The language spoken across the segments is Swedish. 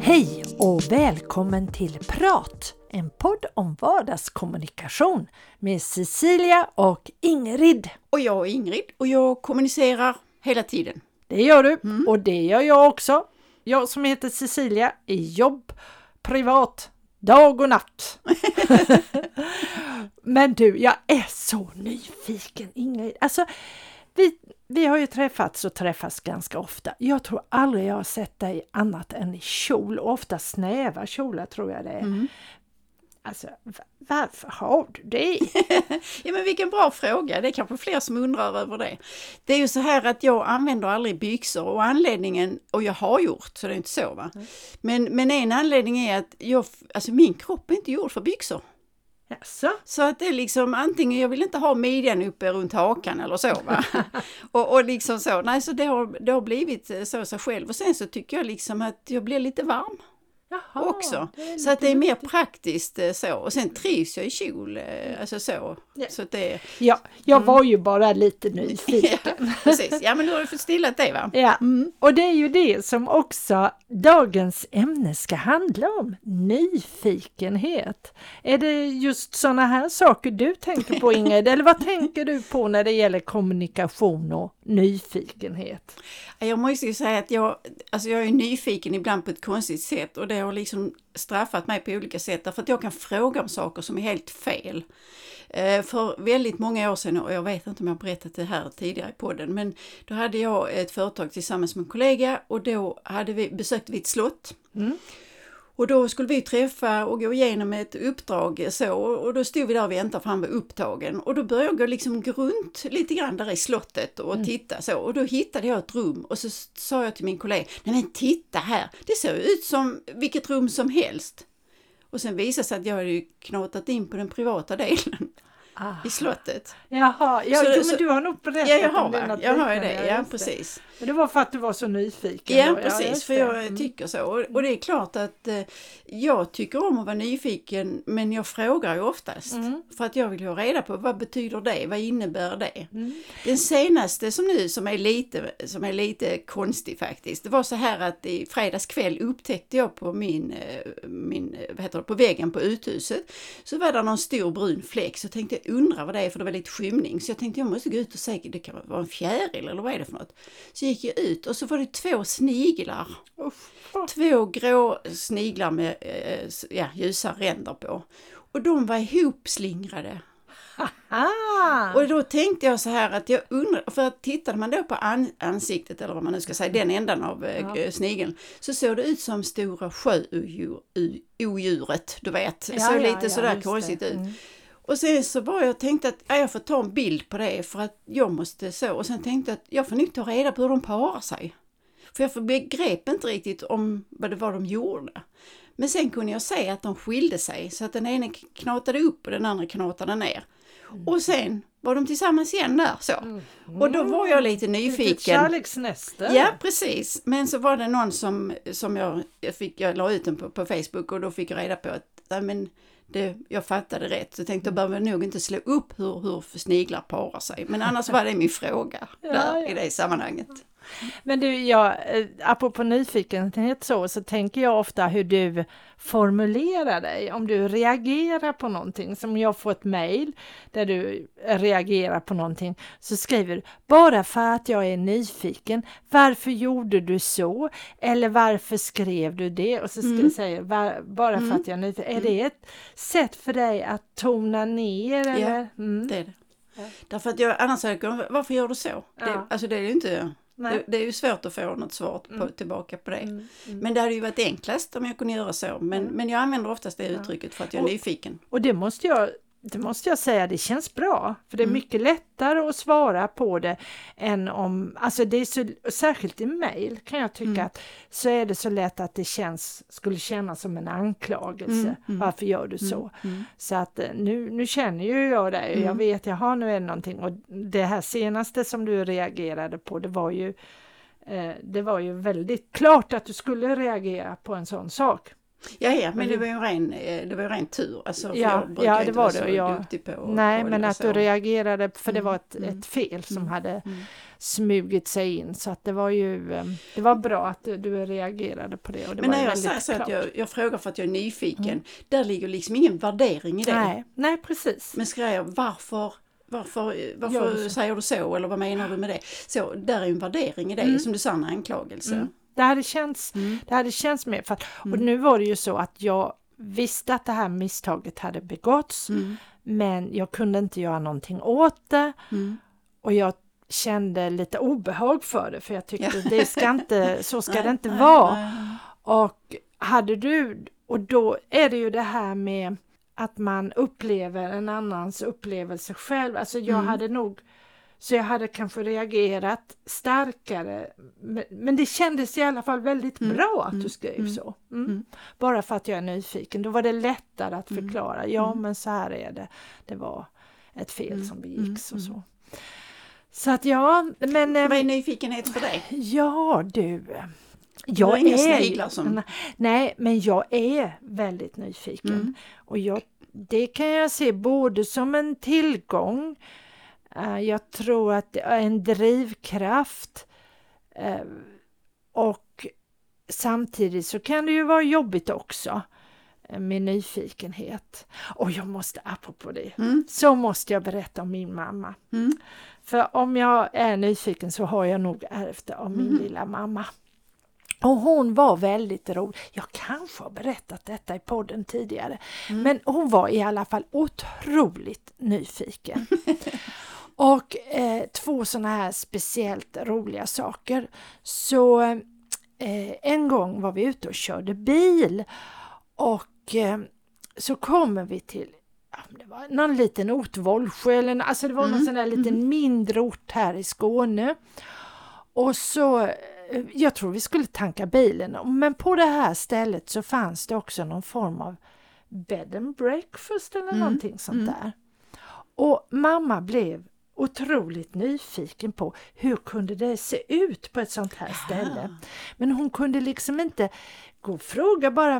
Hej och välkommen till Prat! En podd om vardagskommunikation med Cecilia och Ingrid. Och jag är Ingrid och jag kommunicerar hela tiden. Det gör du och det gör jag också. Jag som heter Cecilia i jobb, privat, dag och natt. Men du, jag är så nyfiken Ingrid. Alltså, vi, vi har ju träffats och träffas ganska ofta. Jag tror aldrig jag har sett dig annat än i kjol, och ofta snäva kjolar tror jag det är. Mm. Alltså, va- varför har du det? Ja men vilken bra fråga, det är kanske fler som undrar över det. Det är ju så här att jag använder aldrig byxor och anledningen, och jag har gjort, så det är inte så va. Men, men en anledning är att jag, alltså min kropp är inte gjord för byxor. Jaså? Så att det är liksom antingen, jag vill inte ha midjan uppe runt hakan eller så va. och, och liksom så, nej så det har, det har blivit så sig själv. Och sen så tycker jag liksom att jag blir lite varm Jaha, också. så att det är mer praktiskt eh, så. Och sen trivs jag i kjol, eh, alltså så. Ja. Så att det, Ja, jag var ju bara lite nyfiken. ja, precis. Ja men nu har du fått stillat det va. Ja, och det är ju det som också dagens ämne ska handla om, nyfikenhet. Är det just sådana här saker du tänker på Ingrid, eller vad tänker du på när det gäller kommunikation och nyfikenhet? Jag måste ju säga att jag, alltså jag är nyfiken ibland på ett konstigt sätt och det har liksom straffat mig på olika sätt därför att jag kan fråga om saker som är helt fel. Eh, För väldigt många år sedan, och jag vet inte om jag har berättat det här tidigare i podden, men då hade jag ett företag tillsammans med en kollega och då hade vi, besökte vi ett slott. Och då skulle vi träffa och gå igenom ett uppdrag så och då stod vi där och väntade för han var upptagen. Och då började jag gå liksom runt lite grann där i slottet och titta så. Och då hittade jag ett rum och så sa jag till min kollega, nej men titta här, det ser ut som vilket rum som helst. Och sen visade sig att jag hade ju knatat in på den privata delen i slottet. Jaha, ja, Så- jo, så- men du har nog berättat Ja, jag har, om det. jag har det, ja just precis. Men det var för att du var så nyfiken. Ja, då. precis, för jag Mm. tycker så. Och, och det är klart att eh, jag tycker om att vara nyfiken, men jag frågar ju oftast. Mm. För att jag vill ha reda på vad betyder det, vad innebär det? Mm. Den senaste som nu, som är, lite, som är lite konstig faktiskt, det var så här att i fredags kväll upptäckte jag på min, eh, min eh, vad heter det, på väggen på uthuset, så var det någon stor brun fläck, så tänkte jag undrar vad det är, för det var lite skymning, så jag tänkte jag måste gå ut och se, det kan vara en fjäril eller vad är det för något? Så gick jag ut och så var det två sniglar Uff. två grå sniglar med eh, ja, ljusa ränder på. Och de var ihopslingrade. Ah, Och då tänkte jag så här att jag undrar, för tittade man då på an, ansiktet eller vad man nu ska säga, den ändan av eh, Ja. snigeln, så såg det ut som stora sjöodjuret, du vet. Ja, såg ja, lite ja, sådär det. konstigt ut. Mm. Och sen så var jag tänkte att ja, jag får ta en bild på det för att jag måste så. Och sen tänkte jag att jag får nog ta reda på hur de parar sig. För jag begrep inte riktigt om vad det var de gjorde. Men sen kunde jag se att de skilde sig så att den ene knatade upp och den andra knatade ner. Och sen var de tillsammans igen där så. Och då var jag lite nyfiken. kärleksnäste. Ja precis, men så var det någon som, som jag, jag, fick, jag la ut den på, på Facebook och då fick jag reda på att men det, jag fattade rätt. Så jag tänkte jag behöver nog inte slå upp hur, hur sniglar parar sig. Men annars var det min fråga Ja, där ja. i det sammanhanget. Men du, jag, eh, apropå nyfikenhet så, så tänker jag ofta hur du formulerar dig. Om du reagerar på någonting, som jag får ett mejl där du reagerar på någonting, så skriver du bara för att jag är nyfiken, varför gjorde du så? Eller varför skrev du det? Och så ska Mm. säger bara för att jag är nyfiken. Är det ett sätt för dig att tona ner? Eller? Mm. Det är det. Därför att jag, annars hade jag varför gör du så? Det, Ja. alltså det är ju inte. Det, det är ju svårt att få något svar på, tillbaka på det. Mm, mm. Men det hade ju varit enklast om jag kunde göra så. Men, men jag använder oftast det uttrycket för att jag är Och- nyfiken. Och det måste jag, det måste jag säga, det känns bra. För det är Mm. mycket lättare att svara på det än om, alltså det är så, särskilt i mejl kan jag tycka Mm. att så är det så lätt att det känns, skulle kännas som en anklagelse. Mm, mm. Varför gör du så? Mm. Så att eh, nu, nu känner ju jag och jag Mm. vet, jaha nu är det någonting. Och det här senaste som du reagerade på, det var ju eh, det var ju väldigt klart att du skulle reagera på en sån sak. Ja, ja, men det var ju en ren, eh, det var ju ren tur. Alltså, Ja, jag ja, det var det, och jag- duktig på Nej, på men att så. du reagerade, för det Mm, var ett, mm, ett fel som mm, hade mm. smugit sig in. Så att det var ju, eh, det var bra att du, du reagerade på det. Och det Men var när jag säger så att jag, jag frågar för att jag är nyfiken, där ligger liksom ingen värdering i det. Nej, nej precis. Men jag, varför, varför, varför säger du så eller vad menar du med det? Så där är ju en värdering i det, Mm. som du sa, en anklagelse. Det hade känts, Mm. det hade känts mer för och Mm. nu var det ju så att jag visste att det här misstaget hade begåtts, Mm. men jag kunde inte göra någonting åt det Mm. och jag kände lite obehag för det för jag tyckte Ja. det ska inte, så ska Nej, det inte nej, vara. nej. Och hade du, och då är det ju det här med att man upplever en annans upplevelse själv. Alltså jag Mm. hade nog, så jag hade kanske reagerat starkare. Men, men det kändes i alla fall väldigt Mm. bra att du Mm. skrev Mm. så. Mm. Mm. Bara för att jag är nyfiken. Då var det lättare att Mm. förklara. Ja men så här är det. Det var ett fel som begicks och så. Så att ja, men... eh, Vad är nyfikenhet för dig? Ja du. Du Jag inga är, som- Nej, men jag är väldigt nyfiken. Och jag, det kan jag se både som en tillgång, jag tror att det är en drivkraft eh, och samtidigt så kan det ju vara jobbigt också eh, med nyfikenhet. Och jag måste, apropå det, Mm. så måste jag berätta om min mamma. Mm. För om jag är nyfiken så har jag nog ärvt det av min Mhm. lilla mamma. Och hon var väldigt rolig. Jag kanske har berättat detta i podden tidigare. Mm. Men hon var i alla fall otroligt nyfiken. och eh, två sådana här speciellt roliga saker. Så eh, en gång var vi ute och körde bil och eh, så kommer vi till det var någon liten ort, Vollsjö eller alltså det var någon Mm, sån där liten mindre ort här i Skåne. Och så, eh, jag tror vi skulle tanka bilen, men på det här stället så fanns det också någon form av bed and breakfast eller Mm, någonting sånt mm. där. Och mamma blev otroligt nyfiken på hur kunde det se ut på ett sånt här ställe. Men hon kunde liksom inte gå och fråga bara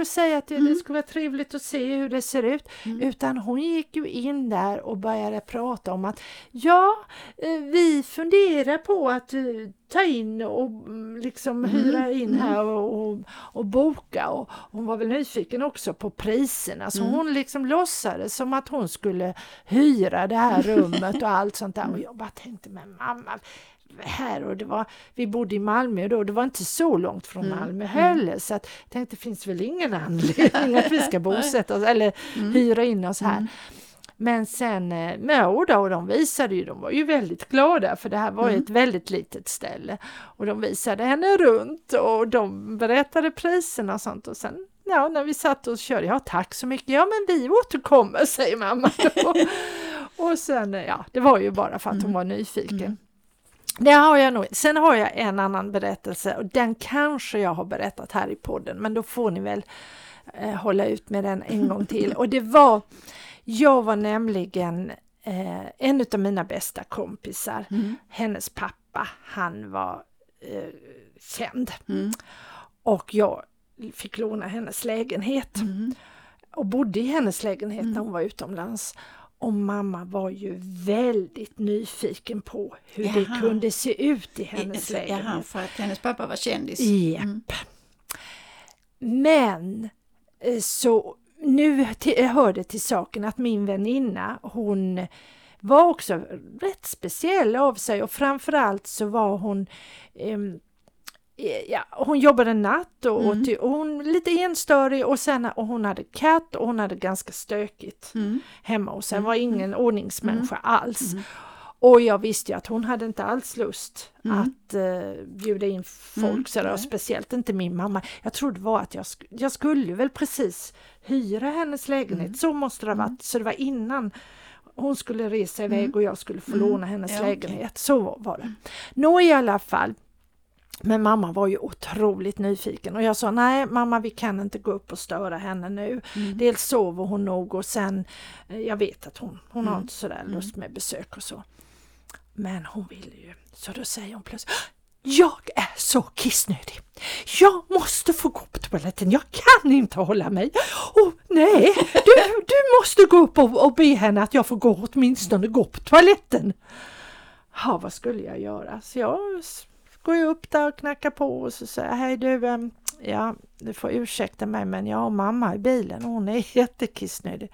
att säga att det, det skulle vara trevligt att se hur det ser ut. Mm. Utan hon gick ju in där och började prata om att ja, eh, vi funderar på att eh, ta in och mm, liksom Mm, hyra in mm. här och, och, och boka. Och hon var väl nyfiken också på priserna så Mm. hon liksom låtsades som att hon skulle hyra det här rummet och allt sånt där. Och jag bara tänkte, men mamma, här och det var, vi bodde i Malmö då, det var inte så långt från Mm, Malmö mm. heller så att jag tänkte det finns väl ingen anledning att vi ska bosätta oss eller Mm. hyra in oss här. Mm. Men sen, eh, ja, då, och de visade ju, de var ju väldigt glada för det här var Mm. ett väldigt litet ställe. Och de visade henne runt och de berättade priserna och sånt och sen Ja, när vi satt och körde, ja tack så mycket, ja men vi återkommer säger mamma då. och sen, eh, ja det var ju bara för att hon Mm. var nyfiken. Mm. Det har jag nog. Sen har jag en annan berättelse och den kanske jag har berättat här i podden men då får ni väl eh, hålla ut med den en gång till. Och det var, jag var nämligen eh, en av mina bästa kompisar, Mm. hennes pappa, han var eh, känd Mm. och jag fick låna hennes lägenhet Mm. och bodde i hennes lägenhet när Mm. hon var utomlands. Och mamma var ju väldigt nyfiken på hur det Jaha. kunde se ut i hennes Jaha, lägenhet. för att hennes pappa var kändis. Japp. Mm. Men eh, så nu till, hör det till saken att min väninna hon var också rätt speciell av sig och framförallt så var hon eh, Ja, hon jobbade natt och, och, Mm. ty- och hon lite enstörig och sen och hon hade katt och hon hade ganska stökigt Mm. hemma och sen Mm, var ingen ordningsmänniska alls. Mm. Och jag visste ju att hon hade inte alls lust Mm. att uh, bjuda in folk Mm, sådär, och speciellt inte min mamma. Jag trodde var att jag, sk- jag skulle väl precis hyra hennes lägenhet, Mm. så måste det ha varit. Så det var innan hon skulle resa iväg Mm. och jag skulle få Mm. låna hennes Ja, lägenhet. Så var det. Nå i alla fall. Men mamma var ju otroligt nyfiken och jag sa nej mamma vi kan inte gå upp och störa henne nu. Mm. Dels sover hon nog och sen, eh, jag vet att hon, hon har Mm. inte sådär Mm. lust med besök och så. Men hon ville ju, så då säger hon plötsligt "Åh, jag är så kissnödig. Jag måste få gå på toaletten, jag kan inte hålla mig. Och nej, du, du måste gå upp och, och be henne att jag får gå åtminstone gå på toaletten. Ja, vad skulle jag göra? Så jag går jag upp där och knackar på och så säger jag, hej du, ja, du får ursäkta mig men jag har mamma i bilen och hon är jättekissnödig.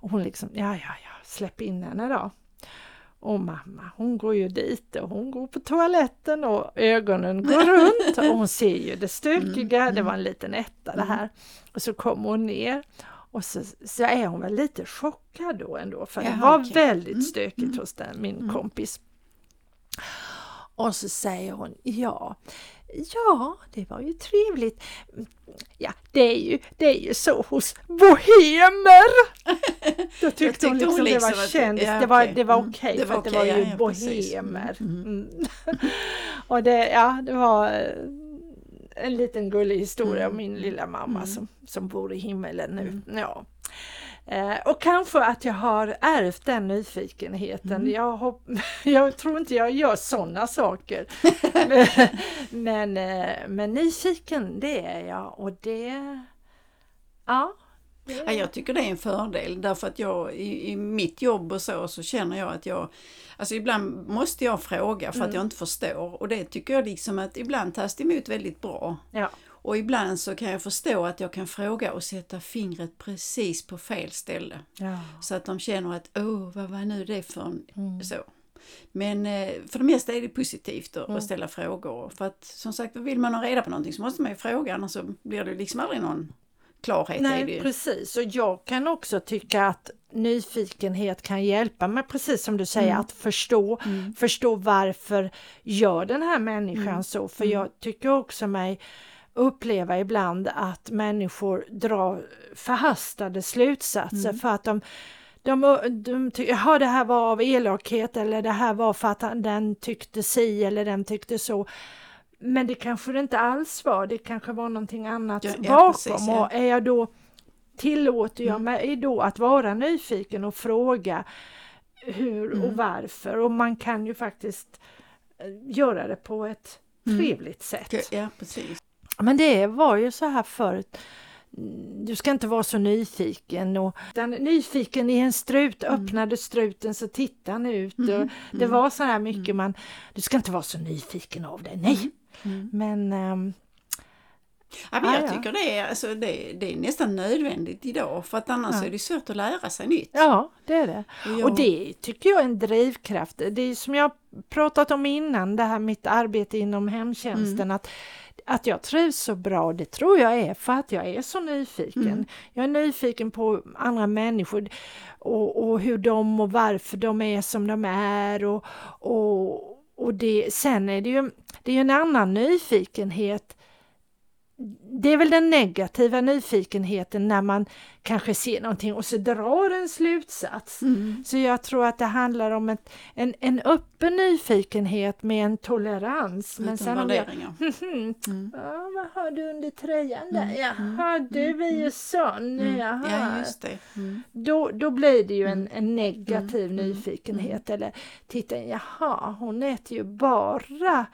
Och hon liksom, ja, ja, ja, släpp in henne då. Och mamma hon går ju dit och hon går på toaletten och ögonen går runt och hon ser ju det stökiga, mm, det var en mm. liten etta det här. Och så kommer hon ner och så, så är hon väl lite chockad då ändå för det var okay. väldigt mm, stökigt hos den, min kompis. Och så säger hon ja, ja det var ju trevligt. Ja det är ju, det är ju så hos bohemer. Då tyckte, tyckte hon, liksom liksom det var känt, ja, det var, det var mm. okej okay, för okay, det var ju ja, bohemer. Mm. Mm. och det, ja, det var eh, en liten gullig historia om min lilla mamma mm. som, som bor i himmelen nu. Mm. Ja. Eh, och kanske att jag har ärvt den nyfikenheten. Mm. Jag, jag tror inte jag gör sådana saker. men, eh, men nyfiken det är jag och det... Ja. Ja, jag tycker det är en fördel därför att jag i, i, mitt jobb och så, så känner jag att jag Alltså ibland måste jag fråga för mm. att jag inte förstår och det tycker jag liksom att ibland tas det emot väldigt bra. Ja. Och ibland så kan jag förstå att jag kan fråga och sätta fingret precis på fel ställe. Ja. Så att de känner att, åh, vad var nu det för en... Mm. Så. Men eh, för det mesta är det positivt att, mm. ställa frågor. För att som sagt, vill man ha reda på någonting så måste man ju fråga annars så blir det liksom aldrig någon klarhet Nej, precis. Och jag kan också tycka att nyfikenhet kan hjälpa mig, precis som du säger, mm. att förstå, mm. förstå varför gör den här människan mm. så. För jag tycker också mig uppleva ibland att människor drar förhastade slutsatser mm. för att de de, de tycker, jaha det här var av elakhet eller det här var för att den tyckte si eller den tyckte så. Men det kanske det inte alls var, det kanske var någonting annat ja, ja, bakom precis, ja. och är jag då tillåter jag mm. mig då att vara nyfiken och fråga hur mm. och varför och man kan ju faktiskt eh, göra det på ett mm. trevligt sätt. Ja, precis. Men det var ju så här förut. Du ska inte vara så nyfiken. Och, den, nyfiken i en strut, mm. öppnade struten så tittade han ut. Mm. Och det mm. var så här mycket mm. man, du ska inte vara så nyfiken av dig, nej. Mm. Men um, Ja, men jag ah, tycker det är, alltså, det, det, är nästan nödvändigt idag för att annars ja. är det svårt att lära sig nytt. Ja, det är det. Och, och det tycker jag är en drivkraft. Det är som jag pratat om innan, det här mitt arbete inom hemtjänsten, mm. att att jag trivs så bra, det tror jag är för att jag är så nyfiken. Mm. Jag är nyfiken på andra människor och, och, hur de och varför de är som de är och, och, och det, sen är det ju det är en annan nyfikenhet det är väl den negativa nyfikenheten när man kanske ser någonting och så drar en slutsats. Mm. Så jag tror att det handlar om ett, en, en öppen nyfikenhet med en tolerans. Utan men sen värderingar. mm. ja, vad har du under tröjan där? Mm. Jaha, mm. du är ju mm. sån. Mm. Jaha. Ja, just det. Mm. Då, då blir det ju en, en negativ nyfikenhet. Eller titta, jaha, hon äter ju bara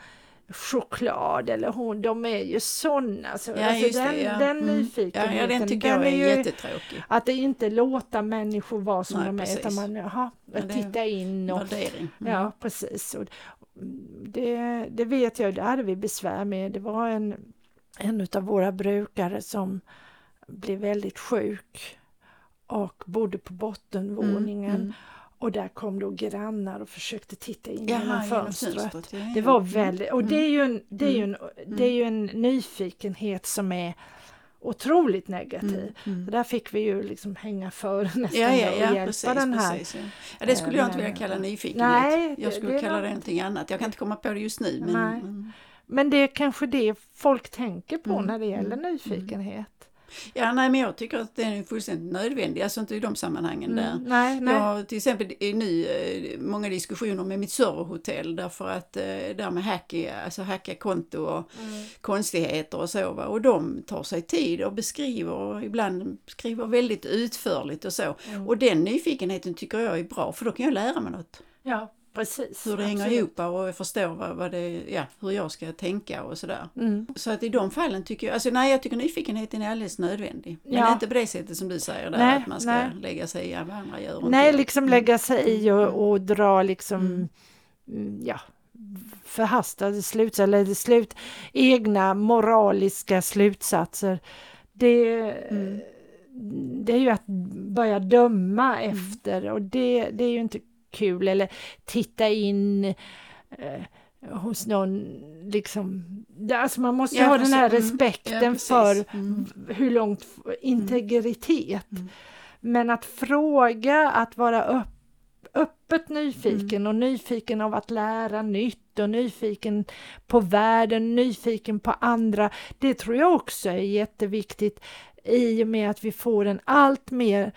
choklad eller hon, de är ju sådana. Så, ja, alltså den, det, ja. den mm. nyfikenheten, ja, den tycker den jag är, är jättetråkig. Att inte låta människor vara som Nej, de är utan man, jaha, ja, titta in och... Värdering. Mm. Ja, precis. Och det, det vet jag, det hade vi besvär med. Det var en, en av våra brukare som blev väldigt sjuk och bodde på bottenvåningen. Mm, mm. Och där kom då grannar och försökte titta in Jaha, genom fönstret. fönstret ja, Det var väldigt, och det är ju en, det är ju en, mm. det är ju en nyfikenhet som är otroligt negativ. Mm, mm. där fick vi ju liksom hänga för nästan ja, ja, ja, och hjälpa precis, den här. Precis, ja. det skulle jag inte vilja kalla nyfikenhet. Nej, jag skulle det kalla det någonting annat. Jag kan inte komma på det just nu. Men, mm. men det är kanske det folk tänker på mm, när det gäller mm, nyfikenhet. Ja, nej, men jag tycker att den är fullständigt nödvändig, alltså inte i de sammanhangen mm, där. Nej, nej. Jag har till exempel nu eh, många diskussioner med mitt serverhotell därför att eh, där med hacka, alltså hacka konto och mm. konstigheter och så. Va? Och de tar sig tid och beskriver och ibland skriver väldigt utförligt och så. Mm. Och den nyfikenheten tycker jag är bra för då kan jag lära mig något. Ja, Precis. hur det hänger absolut. ihop och jag förstår vad, vad det, ja, hur jag ska tänka och sådär. Mm. Så att i de fallen tycker jag, alltså nej jag tycker nyfikenheten är alldeles nödvändig. Men Ja. inte på det sättet som du säger där, Nej, att man ska nej. lägga sig i vad andra gör. och inte Nej, gör. liksom Mm. lägga sig i Mm. och, och dra liksom, Mm. mm, ja, förhastade slutsatser, eller slut, egna moraliska slutsatser. Det, Mm. det är ju att börja döma efter och det, det är ju inte kul. Eller titta in eh, hos någon, liksom. Alltså man måste Ja, ha den här. Mm. respekten Ja, för Mm. hur långt f- integritet. Mm. Men att fråga, att vara upp, öppet nyfiken Mm. och nyfiken av att lära nytt och nyfiken på världen, nyfiken på andra. Det tror jag också är jätteviktigt i och med att vi får en allt mer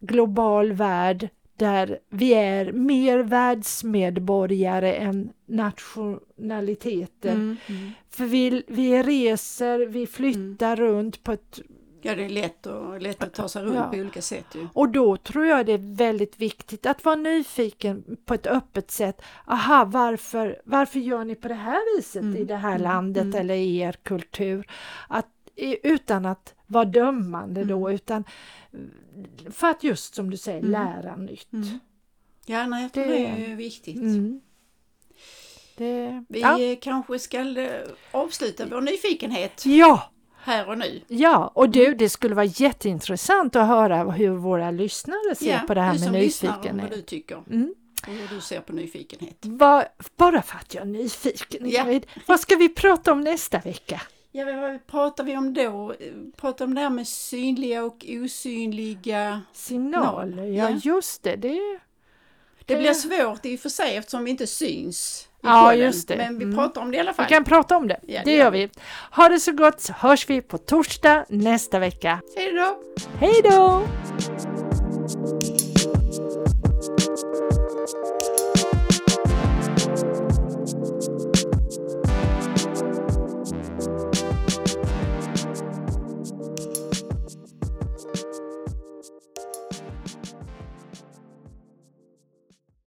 global värld där vi är mer världsmedborgare än nationaliteter. Mm. Mm. För vi, vi reser, vi flyttar runt på ett Ja det är lätt, och, lätt att ta sig runt Ja. på olika sätt ju. Och då tror jag det är väldigt viktigt att vara nyfiken på ett öppet sätt. Aha, varför, varför gör ni på det här viset Mm, i det här mm, landet mm. eller i er kultur? Att, utan att vara dömande då, Mm. utan för att just som du säger Mm. lära nytt. Mm. Ja, nej, jag tror Det- det, är viktigt. Det, Vi ja. eh, kanske ska eh, avsluta vår nyfikenhet ja, här och nu. ja, och du, det skulle vara jätteintressant att höra hur våra lyssnare ser på det här med och vad nyfikenhet. du tycker Mm. och hur du ser på nyfikenhet. Vad- bara för att jag är nyfiken, Ja. Vad ska vi prata om nästa vecka? Ja, vad pratar vi om då? Pratar om det här med synliga och osynliga signaler? Ja, ja, just det. Det, det blir svårt i och för sig eftersom vi inte syns. Ja, podden. just det. Men vi mm. pratar om det i alla fall. Vi kan prata om det. Ja, det, det gör vi. Ha det så gott så hörs vi på torsdag nästa vecka. Hej då! Hej då!